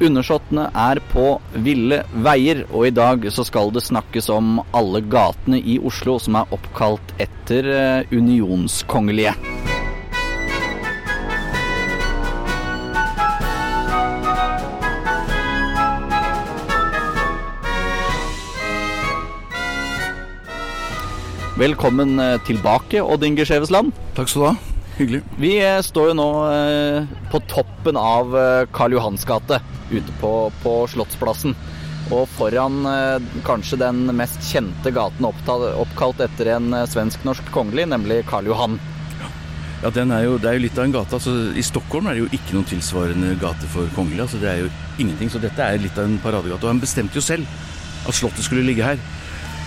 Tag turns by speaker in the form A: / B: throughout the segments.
A: Undersåttene er på ville veier, og i dag så skal det snakkes om alle gatene i Oslo som er oppkalt etter eh, unionskongelige. Velkommen eh, tilbake, Odd Inge Skjevesland.
B: Takk skal du ha. Hyggelig.
A: Vi eh, står jo nå på toppen av Karl Johans gate, ute på, på Slottsplassen. Og foran eh, kanskje den mest kjente gaten oppkalt etter en eh, svensk-norsk kongelig, nemlig Karl Johan.
B: Ja, er jo, Det er jo litt av en gate. altså I Stockholm er det jo ikke noen tilsvarende gate for kongelige. altså Det er jo ingenting. Så dette er litt av en paradegate. Og han bestemte jo selv at Slottet skulle ligge her.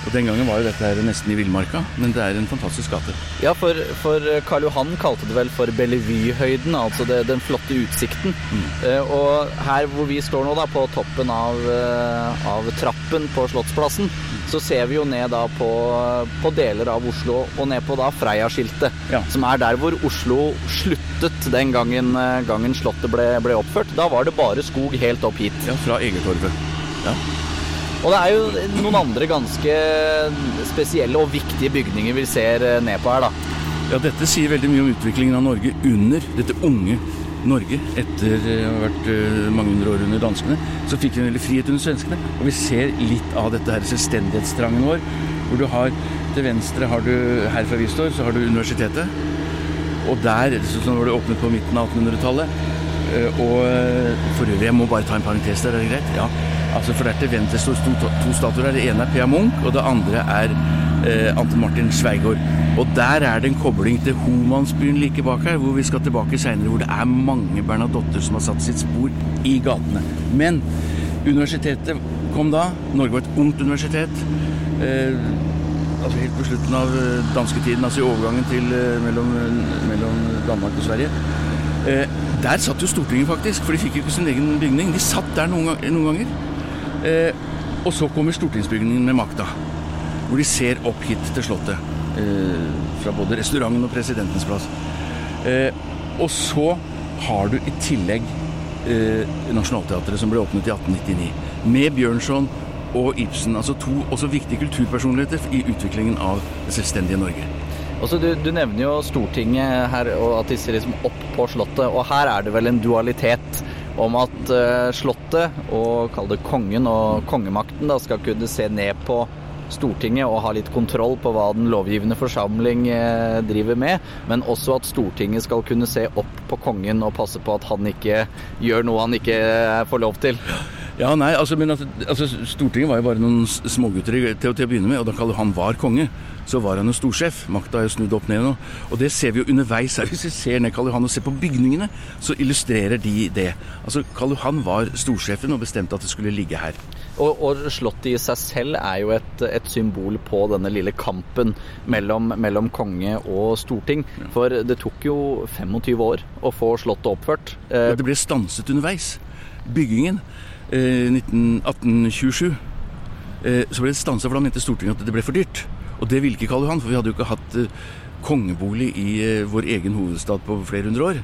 B: Og Den gangen var jo dette her nesten i villmarka, men det er en fantastisk gate.
A: Ja, for, for Karl Johan kalte det vel for Bellevue-høyden, altså det, den flotte utsikten. Eh, og her hvor vi står nå, da, på toppen av, eh, av trappen på Slottsplassen, så ser vi jo ned da på, på deler av Oslo, og ned på da Freia-skiltet,
B: Ja.
A: som er der hvor Oslo sluttet den gangen, eh, gangen Slottet ble, ble oppført. Da var det bare skog helt opp hit.
B: Ja, Fra Egertorvet. Ja.
A: Og det er jo noen andre ganske spesielle og viktige bygninger vi ser eh, ned på her, da.
B: ja, Dette sier veldig mye om utviklingen av Norge under dette unge Norge. Etter eh, å ha vært eh, mange hundre år under danskene, så fikk vi en veldig frihet under svenskene. Og vi ser litt av dette her selvstendighetstrangen vår, hvor du har til venstre har du, her fra vi står, så har du universitetet. Og der, sånn så var det åpnet på midten av 1800-tallet. Eh, Og for øvrig, jeg må bare ta en parentes der, er det greit? Ja. Altså, for der til venstre står to, statuer. Det ene er Pia Munch, og det andre er eh, Ante Martin Sveigård. Og der er det en kobling til Homansbyen like bak her, hvor vi skal tilbake seinere, hvor det er mange Bernadotter som har satt sitt spor i gatene. Men universitetet kom da. Norge var et ungt universitet. Eh, altså helt på slutten av eh, dansketiden, altså i overgangen til eh, mellom, mellom Danmark og Sverige. Eh, der satt jo Stortinget faktisk, for de fikk jo ikke sin egen bygning. De satt der noen, noen ganger. Eh, og så kommer stortingsbygningen med makta, hvor de ser opp hit til Slottet. Eh, fra både restauranten og presidentens plass. Eh, og så har du i tillegg eh, Nationaltheatret, som ble åpnet i 1899. Med Bjørnson og Ibsen. Altså to også viktige kulturpersonligheter i utviklingen av det selvstendige Norge.
A: Også du, du nevner jo Stortinget her, og at de ser liksom opp på Slottet. Og her er det vel en dualitet om at eh, Slottet, og kall det kongen og kongemakten, da skal kunne se ned på Stortinget og ha litt kontroll på hva den lovgivende forsamling eh, driver med, men også at Stortinget skal kunne se opp på kongen og passe på at han ikke gjør noe han ikke eh, får lov til.
B: Ja, nei, altså, men altså, Stortinget var jo bare noen smågutter til, til å begynne med, og da han var konge, så var han jo storsjef. Makta er jo snudd opp ned nå. Og det ser vi jo underveis her. Hvis vi ser ned Karl Johan og ser på bygningene, så illustrerer de det. Altså, Karl Johan var storsjefen og bestemte at det skulle ligge her.
A: Og, og Slottet i seg selv er jo et, et symbol på denne lille kampen mellom, mellom konge og storting. For det tok jo 25 år å få Slottet oppført. Eh,
B: Det ble stanset underveis. Byggingen 19, 1827 eh, så ble det stansa, for da mente Stortinget at det ble for dyrt. Og det ville ikke Karl Johan, for vi hadde jo ikke hatt eh, kongebolig i eh, vår egen hovedstad på flere hundre år.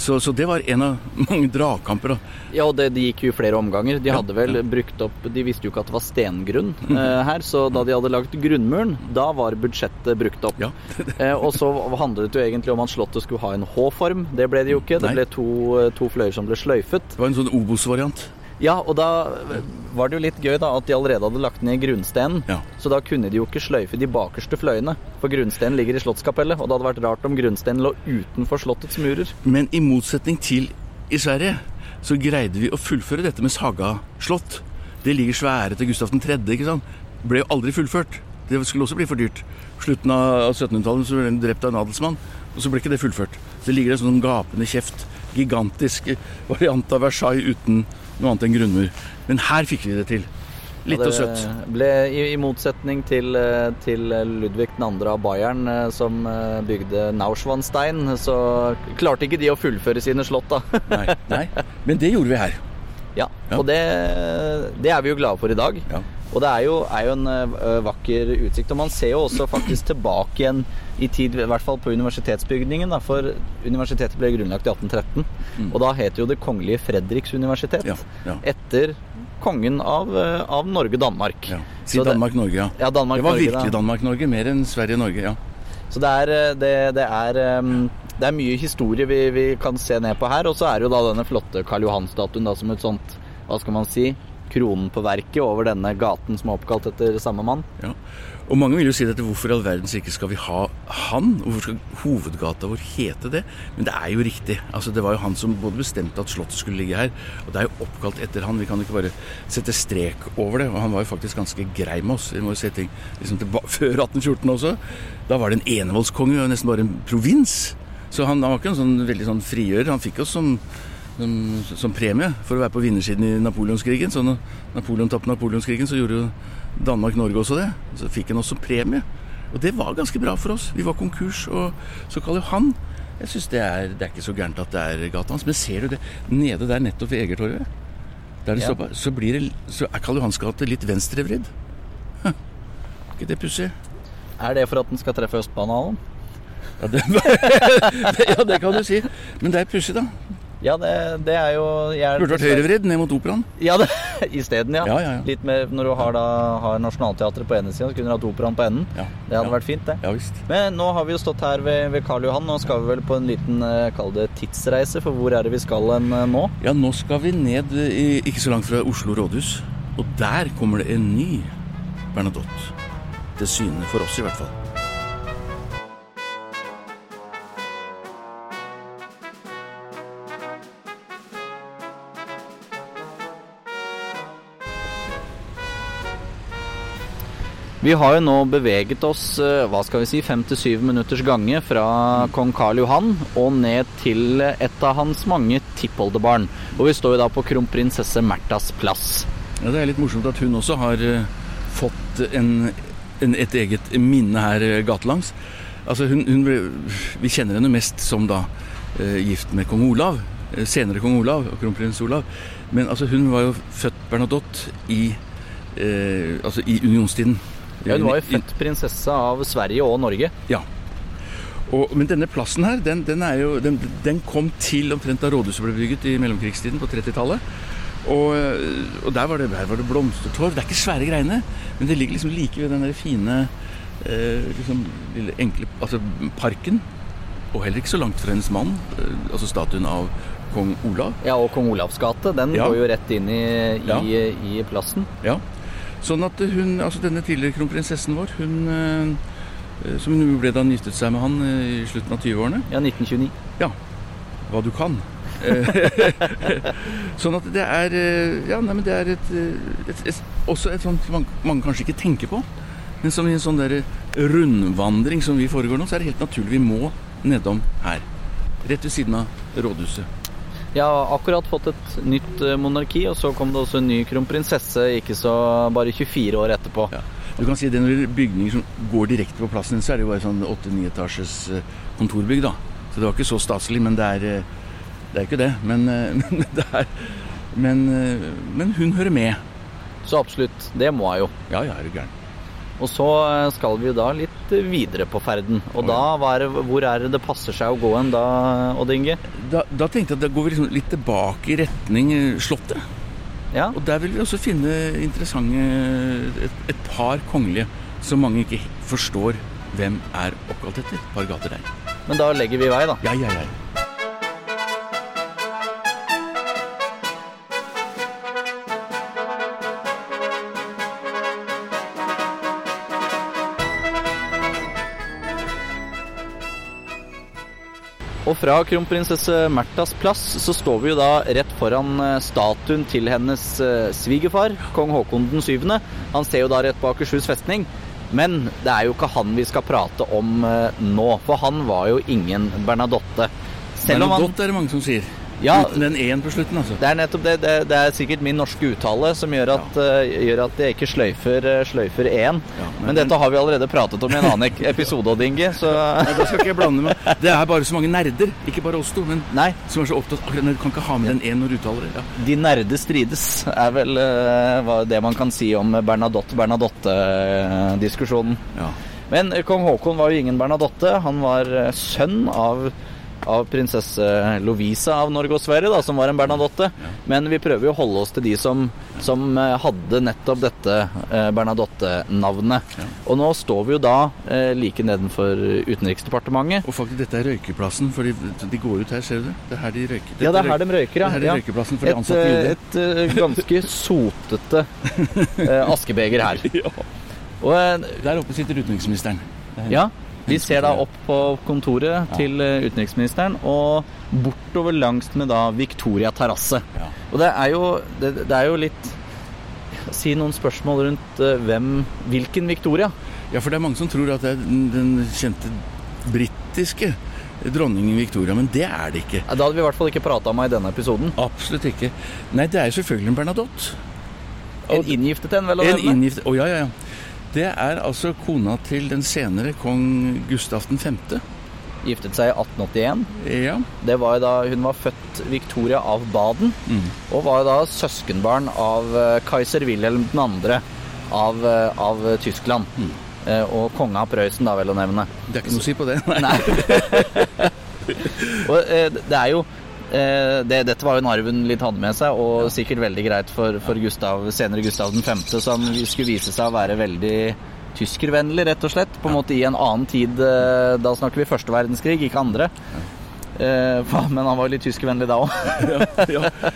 B: Så, så det var en av mange dragkamper. da.
A: ja, og det, de gikk jo i flere omganger. De hadde vel brukt opp De visste jo ikke at det var stengrunn eh, her, så da de hadde lagd grunnmuren, da var budsjettet brukt opp.
B: Ja.
A: eh, og så handlet det jo egentlig om at Slottet skulle ha en H-form. Det ble det jo ikke. Det ble to, to fløyer som ble sløyfet.
B: Det var en sånn Obos-variant.
A: Ja, og da var det jo litt gøy da at de allerede hadde lagt ned grunnstenen.
B: Ja.
A: Så da kunne de jo ikke sløyfe de bakerste fløyene. For grunnstenen ligger i Slottskapellet, og det hadde vært rart om grunnstenen lå utenfor Slottets murer.
B: Men i motsetning til i Sverige, så greide vi å fullføre dette med Saga slott. Det ligger svære til Gustav 3., ikke sant? Ble jo aldri fullført. Det skulle også bli for dyrt. Slutten av 1700-tallet så ble den drept av en adelsmann, og så ble ikke det fullført. Så det ligger en sånn gapende kjeft. Gigantisk variant av Versailles uten noe annet enn grunnmur. Men her fikk vi det til. Litt og søtt.
A: Ble, i, I motsetning til, eh, til Ludvig 2. av Bayern, eh, som eh, bygde Nauschwanstein, så klarte ikke de å fullføre sine slott, da.
B: Nei, nei. Men det gjorde vi her.
A: ja,
B: Ja.
A: Og det, det er vi jo glade for i dag.
B: Ja.
A: Og det er jo, er jo en uh, vakker utsikt. Og man ser jo også faktisk tilbake igjen i tid, i hvert fall på universitetsbygningen. Da, for universitetet ble grunnlagt i 1813. Mm. Og da het jo Det kongelige Fredriks universitet. Ja, ja. Etter kongen av, av Norge-Danmark.
B: Ja. Si Danmark-Norge, ja.
A: ja Danmark,
B: det var virkelig Danmark-Norge, mer enn Sverige-Norge, ja.
A: Så det er, det, det er det er mye historie vi, vi, kan se ned på her. Og så er det jo da denne flotte Karl Johan-statuen som et sånt, hva skal man si, kronen på verket over denne gaten som er oppkalt etter samme mann.
B: Ja. Og mange vil jo si dette, hvorfor i all verdens ikke skal vi ha han? Hvorfor skal hovedgata vår hete det? Men det er jo riktig. Altså, det var jo han som både bestemte at Slottet skulle ligge her, og det er jo oppkalt etter han. Vi kan jo ikke bare sette strek over det. Og han var jo faktisk ganske grei med oss. Vi må jo se ting liksom før 1814 også. Da var det en enevoldskonge, og nesten bare en provins. Så han, han var ikke en sånn veldig sånn frigjører. Han fikk oss som som, som, premie for å være på vinnersiden i napoleonskrigen. Så når Napoleon tapte napoleonskrigen, så gjorde jo Danmark-Norge også det. Så fikk han også premie. Og det var ganske bra for oss. Vi var konkurs, og så kaller han Jeg syns det, det, er ikke så gærent at det er gata hans. Men ser du det nede der nettopp ved Egertorget, der det ja. stoppa, så, blir det, så er Karl Johans gate litt venstrevridd. Er ikke det pussig?
A: Er det for at den skal treffe Østbanehallen?
B: Ja det, ja, det kan du si. Men det er pussig, da.
A: Ja, det, det er jo
B: jeg, Burde vært høyrevridd ned mot operaen.
A: Ja, isteden, ja. Ja, ja, ja. Litt mer når du har, da, har Nationaltheatret på ene sida, så kunne du hatt operaen på enden. Ja. Det hadde vært fint, det.
B: Ja, visst.
A: Men nå har vi jo stått her ved, ved Karl Johan. Nå skal vi vel på en liten eh, kall det tidsreise, for hvor er det vi skal en eh, nå?
B: Ja, nå skal vi ned i, ikke så langt fra Oslo rådhus. Og der kommer det en ny Bernadotte. Til syne for oss, i hvert fall.
A: Vi har jo nå beveget oss eh, hva skal vi si, fem til syv minutters gange fra kong Karl Johan og ned til et av hans mange tippoldebarn. Og vi står jo da på kronprinsesse Märthas plass.
B: Ja, Det er litt morsomt at hun også har uh, fått en, en, et eget minne her uh, gatelangs. Altså hun, hun ble, Vi kjenner henne mest som da gift med kong Olav. senere kong Olav og kronprins Olav. Men altså hun var jo født Bernadotte i, altså i unionstiden.
A: Ja, Hun var jo født prinsesse av Sverige og Norge.
B: Ja. Og, men denne plassen her, den, den, jo, den, den kom til omtrent da rådhuset ble bygget i mellomkrigstiden, på 30-tallet. Og, og, der, var det, var det blomstertorv. Det er ikke svære greiene, men det ligger liksom like ved den der fine eh, liksom, lille enkle Altså parken. Og heller ikke så langt fra hennes mann, eh, altså statuen av kong Olav.
A: Ja, og kong Olavs gate. Den ja. går jo rett inn i, i, ja. i plassen.
B: Ja. Sånn at hun, altså denne tidligere kronprinsessen vår, hun eh, som hun ble da hun giftet seg med han eh, i slutten av 20-årene.
A: Ja, 1929.
B: Ja. Hva du kan. sånn at det er Ja, nei, men det er et, et, et, også et sånt man, mange kanskje ikke tenker på. Men som i en sånn der rundvandring som vi foregår nå, så er det helt naturlig vi må nedom her. Rett ved siden av rådhuset.
A: Jeg har akkurat fått et nytt eh, monarki, og så kom det også en ny kronprinsesse ikke så bare 24 år etterpå. Ja.
B: Du kan si det Når er bygninger som går direkte på plassen, så er det jo bare sånn åtte-ni etasjes eh, kontorbygg. da. Så det var ikke så staselig, men det er, eh, det er ikke det. Men, men, det er, men, men hun hører med.
A: Så absolutt. Det må jeg jo.
B: Ja, ja, er du gæren.
A: Og så eh, skal vi jo da litt videre på ferden. Og da, er hvor er det det passer seg å gå hen da, Odd Inge?
B: Da, da, tenkte jeg at da går vi liksom litt tilbake i retning eh, Slottet. Ja. Og der vil vi også finne interessante et, et par kongelige som mange ikke forstår hvem er oppkalt etter. Et par gater der.
A: Men da legger vi vei, da.
B: Ja, ja, ja.
A: Og fra kronprinsesse Märthas plass så står vi jo da rett foran eh, statuen til hennes eh, svigerfar, kong Haakon den 7. Han ser jo da rett på Akershus festning. Men det er jo ikke han vi skal prate om eh, nå, for han var jo ingen Bernadotte.
B: Selv Bernadotte han, er det mange som sier.
A: Ja.
B: Uten den E-en på slutten, altså.
A: Det er nettopp det. Det, det er sikkert min norske uttale som gjør at, eh, gjør at jeg ikke sløyfer, eh, sløyfer én.
B: Ja, men-
A: men, dette har vi allerede pratet om i en annen episode, Odd Inge, så
B: Nei, da skal ikke jeg blande meg. Det er bare så mange nerder, ikke bare oss to, men
A: Nei.
B: som er så opptatt akkurat Du kan ikke ha med den E-en når du uttaler det. Ja.
A: De nerde strides, er vel uh, det man kan si om Bernadotte-Bernadotte-diskusjonen.
B: Ja.
A: Men kong Haakon var jo ingen Bernadotte. Han var sønn av, av prinsesse Lovisa av Norge og Sverige, da, som var en Bernadotte. Men vi prøver jo å holde oss til de som, som eh, hadde nettopp dette eh, Bernadotte-navnet. Og nå står vi jo da eh, like nedenfor Utenriksdepartementet.
B: Og faktisk, dette er røykeplassen, for de, de går ut her, ser du det? Det er her de røyker.
A: Ja, det er her de røyker, ja.
B: Det er her de røykeplassen for de
A: Et,
B: ansatte i
A: eh, et ganske sotete eh, askebeger her.
B: Ja.
A: Og
B: Der oppe sitter utenriksministeren. Er-
A: Ja, vi ser da opp på kontoret til eh, utenriksministeren og bortover langs med da Victoria terrasse. Og det er jo, det, det er jo litt Si noen spørsmål rundt eh, hvem Hvilken Victoria?
B: Ja, for det er mange som tror at det er den, den kjente britiske dronningen Victoria, men det er det ikke.
A: Ja, Det hadde vi i hvert fall ikke prata om i denne episoden.
B: Absolutt ikke. Nei, det er jo selvfølgelig en Bernadotte.
A: En inngiftet en, vel
B: En
A: inngiftet,
B: Å Å, ja, ja, ja. Det er altså kona til den senere kong Gustav 5.
A: Giftet seg i 1881.
B: Ja.
A: Det var da Hun var født Victoria av Baden,
B: Mm.
A: og var da søskenbarn av eh, keiser Wilhelm 2. Av, eh, av Tyskland.
B: Mm.
A: Eh, Og konge av Prøysen, da, vel å nevne.
B: Det er ikke noe å si på det. Nei.
A: Nei. og det er jo det, Dette var jo en arven litt hadde med seg, og sikkert veldig greit for, for Gustav, senere Gustav 5., som skulle vise seg å være veldig tyskervennlig, rett og slett. På en måte i en annen tid. eh, Da snakker vi første verdenskrig, ikke andre. Ja. men han var jo litt tyskervennlig da òg.
B: ja.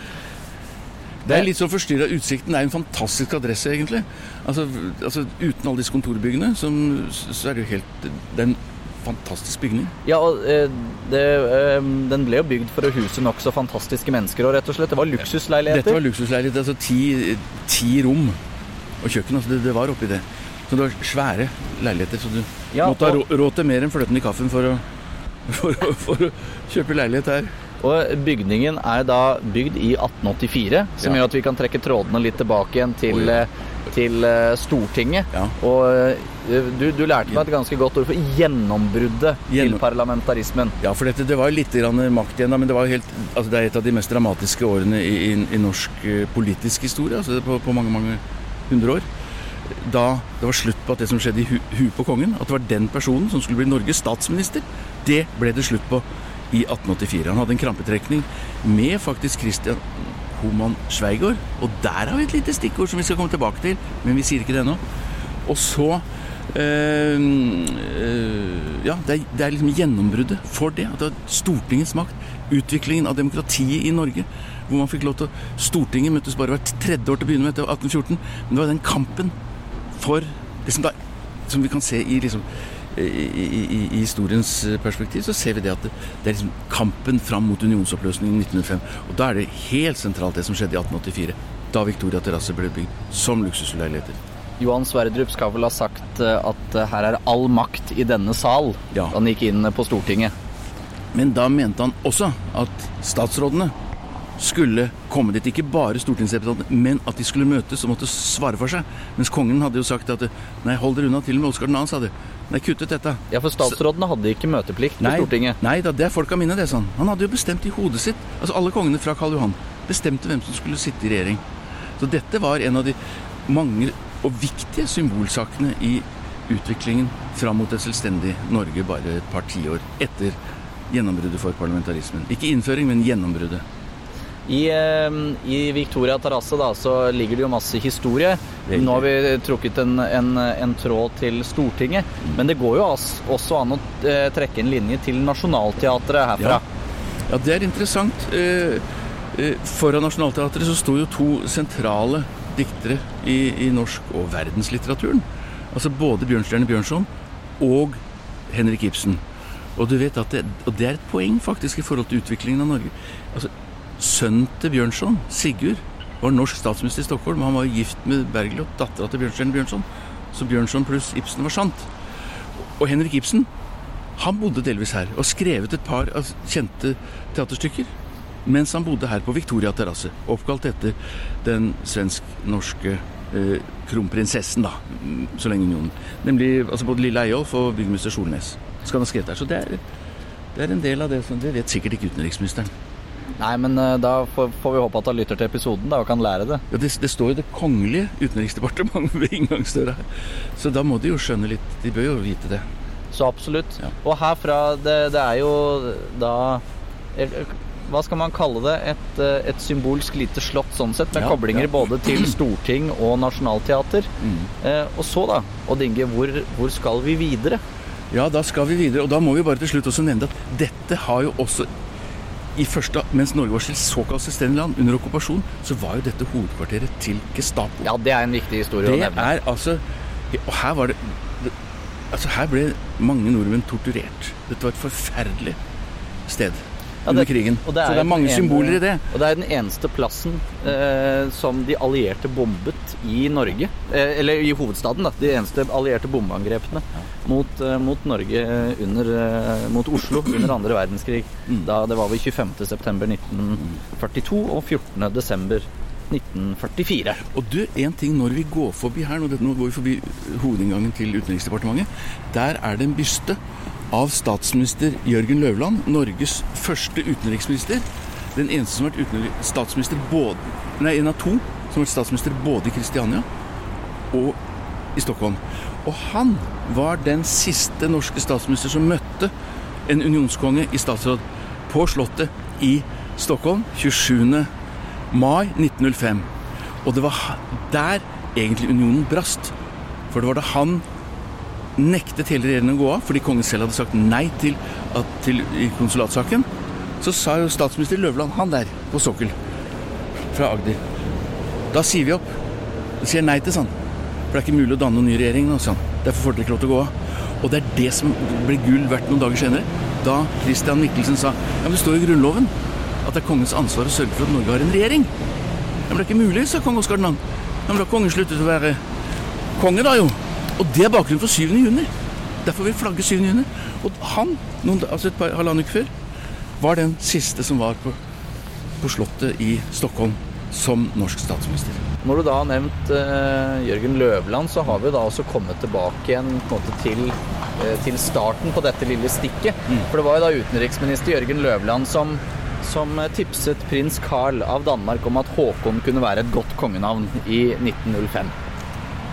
B: Det er litt sånn forstyrra. Utsikten er en fantastisk adresse, egentlig. Altså, altså Uten alle disse kontorbyggene, som, så er det jo helt Det er en fantastisk bygning.
A: Ja, og eh, det, eh, den ble jo bygd for å huse nokså fantastiske mennesker og rett og slett. Det var luksusleiligheter.
B: Dette var luksusleiligheter, Altså ti, ti rom og kjøkken. Altså det, det var oppi det. Så det var svære leiligheter. Så du
A: Ja,
B: måtte ha
A: og-
B: rå- råd til mer enn fløten i kaffen for å, for, å, for å kjøpe leilighet her.
A: Og bygningen er da bygd i 1884, som
B: Ja.
A: gjør at vi kan trekke trådene litt tilbake igjen til,
B: Oi.
A: eh, til eh, Stortinget.
B: Ja.
A: Og eh, du, du lærte meg et ganske godt ord for gjennombruddet til parlamentarismen.
B: Ja, for dette, det var jo litt makt igjen, da, men det, var helt, altså det er et av de mest dramatiske årene i, i, i norsk eh, politisk historie. Altså på, på mange mange hundre år. Da det var slutt på at det som skjedde i hu, huet på kongen, at det var den personen som skulle bli Norges statsminister, det ble det slutt på i 1884. Han hadde en krampetrekning med faktisk Christian Homan Sveigård, og der har vi et lite stikkord som vi skal komme tilbake til, men vi sier ikke det ennå. Og så øh, øh, Ja, det er, det er liksom gjennombruddet for det. At det er Stortingets makt. Utviklingen av demokratiet i Norge. Hvor man fikk lov til Stortinget møttes bare hvert tredje år til å begynne med etter 1814. Men det var den kampen for det som, da, som vi kan se i liksom i, i, historiens perspektiv, så ser vi det at det, det er liksom kampen fram mot unionsoppløsningen i 1905. Og da er det helt sentralt det som skjedde i 1884. Da Victoria terrasse ble bygd som luksusleiligheter.
A: Johan Sverdrup skal vel ha sagt eh, at eh, her er all makt i denne sal,
B: Ja.
A: da han gikk inn på Stortinget.
B: Men da mente han også at statsrådene skulle komme dit. Ikke bare stortingsrepresentantene, men at de skulle møtes og måtte svare for seg. Mens kongen hadde jo sagt at nei, hold dere unna. Til og med Oskar 2. sa det. Nei, kuttet dette.
A: Ja, for statsrådene hadde ikke møteplikt på
B: Nei,
A: Stortinget.
B: nei da, det er folk av minne, det, sa han. Han hadde jo bestemt i hodet sitt. Altså alle kongene fra Karl Johan bestemte hvem som skulle sitte i regjering. Så dette var en av de mange og viktige symbolsakene i utviklingen fram mot et selvstendig Norge bare et par tiår etter gjennombruddet for parlamentarismen. Ikke innføring, men gjennombruddet.
A: I, eh, I Victoria terrasse da, så ligger det jo masse historie. Nå har vi trukket en, en, en tråd til Stortinget. Men det går jo også an å eh, trekke en linje til Nationaltheatret herfra.
B: Ja, det er interessant. Eh, eh, Foran Nationaltheatret så sto jo to sentrale diktere i, i norsk- og verdenslitteraturen. Altså både Bjørnstjerne Bjørnson og Henrik Ibsen. Og du vet at det, og det er et poeng faktisk i forhold til utviklingen av Norge. Altså, Sønnen til Bjørnson, Sigurd, var norsk statsminister i Stockholm. Han var gift med Bergljot, dattera til Bjørnstjerne Bjørnson. Så Bjørnson pluss Ibsen var sant. Og Henrik Ibsen han bodde delvis her og skrevet et par av kjente teaterstykker. mens han bodde her på Victoria terrasse, oppkalt etter den svensk-norske eh, kronprinsessen, da, så lenge unionen. Nemlig altså både Lille Eyolf og byggmester Solnes. Skal han ha skrevet der. Så det er, det er en del av det som Det vet sikkert ikke utenriksministeren.
A: Nei, men eh, da får, vi håpe at han lytter til episoden da, og kan lære det.
B: Ja, det, det står jo Det kongelige utenriksdepartementet ved inngangsdøra. Så da må de jo skjønne litt. De bør jo vite det.
A: Så absolutt.
B: Ja.
A: Og herfra, det, det er jo da Hva skal man kalle det? Et, eh, et symbolsk lite slott sånn sett, med
B: Ja,
A: koblinger
B: ja.
A: både til storting og nasjonalteater.
B: Mm.
A: Eh, og så, da, Odd Inge, hvor, hvor skal vi videre?
B: Ja, da skal vi videre. Og da må vi bare til slutt også nevne at dette har jo også første, Mens Norge var såkalt selvstendig land under okkupasjon, så var jo dette hovedkvarteret til Gestapo.
A: Ja, det er en viktig historie å
B: det
A: nevne.
B: er altså Og her var det, det Altså, her ble mange nordmenn torturert. Dette var et forferdelig sted
A: Ja,
B: under
A: det-
B: krigen.
A: og
B: så det er mange symboler i det.
A: Og det er den eneste plassen eh, som de allierte bombet i Norge. Eh, eller i hovedstaden, da. De eneste allierte bombeangrepene mot, eh, mot Norge eh, under eh, Mot Oslo under andre verdenskrig.
B: Mm.
A: Da det var vel 25.9.1942 og 14.12. 1944.
B: Og du, en ting når vi går forbi her, nå, nå går vi forbi hovedinngangen til Utenriksdepartementet, der er det en byste av statsminister Jørgen Løvland, Norges første utenriksminister. Den eneste som har vært statsminister både Nei, en av to som har vært statsminister både i Kristiania og i Stockholm. Og han var den siste norske statsminister som møtte en unionskonge i statsråd på Slottet i Stockholm 27. mai 1905. Og det var der egentlig unionen brast. For det var da han nektet hele regjeringen å gå av, fordi kongen selv hadde sagt nei til, at, til i konsulatsaken. Så sa jo statsminister Løvland, han der på sokkel fra Agder Da sier vi opp. Vi sier nei til sånn. For det er ikke mulig å danne noen ny regjering nå, sånn. Derfor får dere ikke lov til å gå av. Og det er det som ble gull verdt noen dager senere. Da Christian Michelsen sa ja, men det står i Grunnloven at det er kongens ansvar å sørge for at Norge har en regjering. Ja, men det er ikke mulig, sa kong Oskar 2. Ja, men da har kongen sluttet å være konge, da jo. Og det er bakgrunnen for 7. juni. Derfor vil vi flagge 7. juni. Og han, noen, altså et par halvannen uke før, var den siste som var på, på Slottet i Stockholm som norsk statsminister.
A: Når du da har nevnt eh, Jørgen Løvland, så har vi da også kommet tilbake igjen måte til, eh, til starten på dette lille stikket. For det var jo da utenriksminister Jørgen Løvland som, som eh, tipset prins Carl av Danmark om at Håkon kunne være et godt kongenavn i 1905.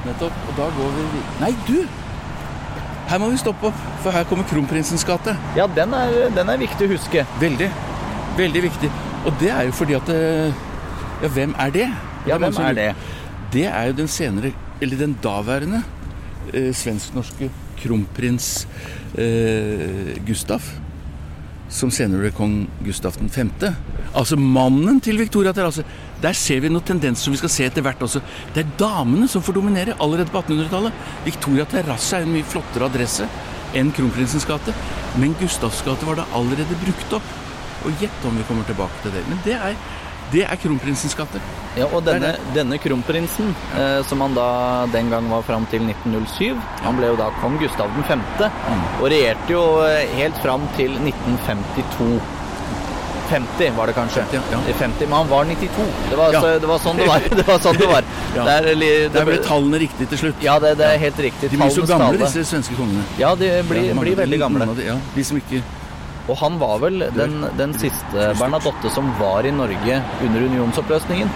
B: Nettopp. Og da går vi Nei, du! Her må vi stoppe opp, for her kommer Kronprinsens gate.
A: Ja, den er, den er viktig å huske.
B: Veldig. Veldig viktig. Og det er jo fordi at eh, Ja, hvem er det?
A: Ja, hvem er det?
B: Det er jo den senere, eller den daværende, eh, svensk-norske kronprins eh, Gustav. Som senere ble kong Gustav 5. Altså mannen til Victoria terrasse. Der ser vi noen tendenser som vi skal se etter hvert også. Det er damene som får dominere allerede på 1800-tallet. Victoria terrasse er en mye flottere adresse enn Kronprinsens gate. Men Gustavs gate var da allerede brukt opp. Og gjett om vi kommer tilbake til det. Men det er, det er Kronprinsens gate.
A: Ja, og denne, denne kronprinsen, eh, som han da den gang var fram til 1907, han ble jo da kong Gustav 5., og regjerte jo eh, helt fram til 1952. 50 var det kanskje.
B: 50, ja.
A: 50, men han var 92. Det var,
B: Ja.
A: så, det var sånn det var. Det var, sånn det var.
B: Ja.
A: Er, li- det
B: Der ble tallene riktig til slutt.
A: Ja, det, det er helt riktig.
B: De blir så gamle,
A: tale.
B: disse svenske kongene.
A: Ja, de blir,
B: Ja,
A: blir veldig gamle.
B: De, ja, de som ikke
A: Og han var vel den, den siste Bernadotte som var i Norge under unionsoppløsningen.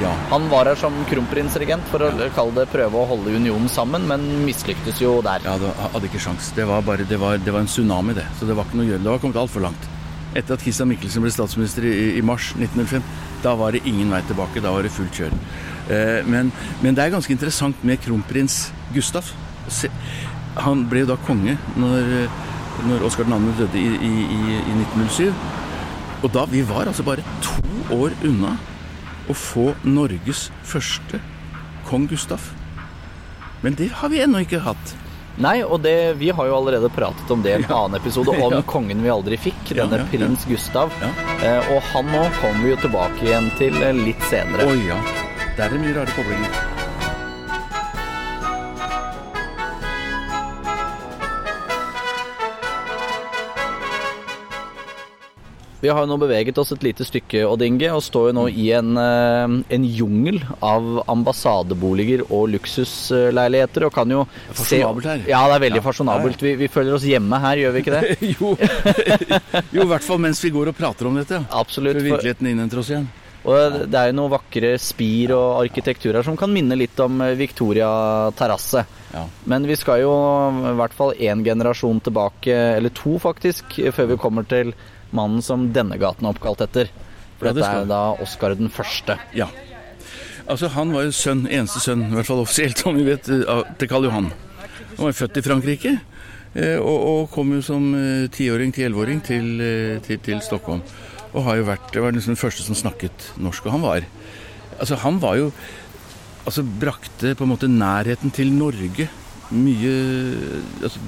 B: Ja.
A: Han var her som kronprinsregent for å kalle det prøve å holde unionen sammen, men mislyktes jo der.
B: Ja, det hadde ikke sjans. Det var, bare, det, var, det var en tsunami, det. Så det var ikke noe å gjøre. Det var kommet altfor langt. Etter at Christian Michelsen ble statsminister i, i mars 1905, da var det ingen vei tilbake. Da var det fullt kjør. Eh, men, men det er ganske interessant med kronprins Gustav. Se, han ble jo da konge når, når Oskar 2. døde i, i, i, i 1907. Og da Vi var altså bare to år unna å få Norges første kong Gustav. Men det har vi ennå ikke hatt.
A: Nei, og det, vi har jo allerede pratet om det i en
B: Ja.
A: annen episode, om
B: Ja.
A: kongen vi aldri fikk, denne
B: ja,
A: prins Gustav. Eh, og han nå kommer vi jo tilbake igjen til eh, litt senere.
B: Oi ja. Der er det mye rare koblinger.
A: Vi har jo nå beveget oss et lite stykke, Odd Inge, og står jo nå i en, eh, en jungel av ambassadeboliger og luksusleiligheter, og kan jo
B: Fasjonabelt her.
A: Ja, det er veldig
B: Ja.
A: fasjonabelt. Vi, vi føler oss hjemme her, gjør vi ikke det?
B: jo, jo, i hvert fall mens vi går og prater om dette.
A: Absolutt.
B: Før
A: For,
B: virkeligheten innhenter oss igjen.
A: Og det er jo noen vakre spir og arkitektur her som kan minne litt om eh, Victoria terrasse.
B: Ja.
A: Men vi skal jo i hvert fall én generasjon tilbake, eller to faktisk, før vi kommer til mannen som denne gaten er oppkalt etter. For
B: Ja, det
A: dette er da Oskar den første.
B: Ja. Altså, han var jo sønn, eneste sønn, i hvert fall offisielt, som vi vet, eh, til Karl Johan. Han var født i Frankrike, eh, og, og kom jo som tiåring, til elleveåring til, til, til Stockholm. Og har jo vært, var liksom den første som snakket norsk, og han var Altså, han var jo Altså, brakte på en måte nærheten til Norge mye altså,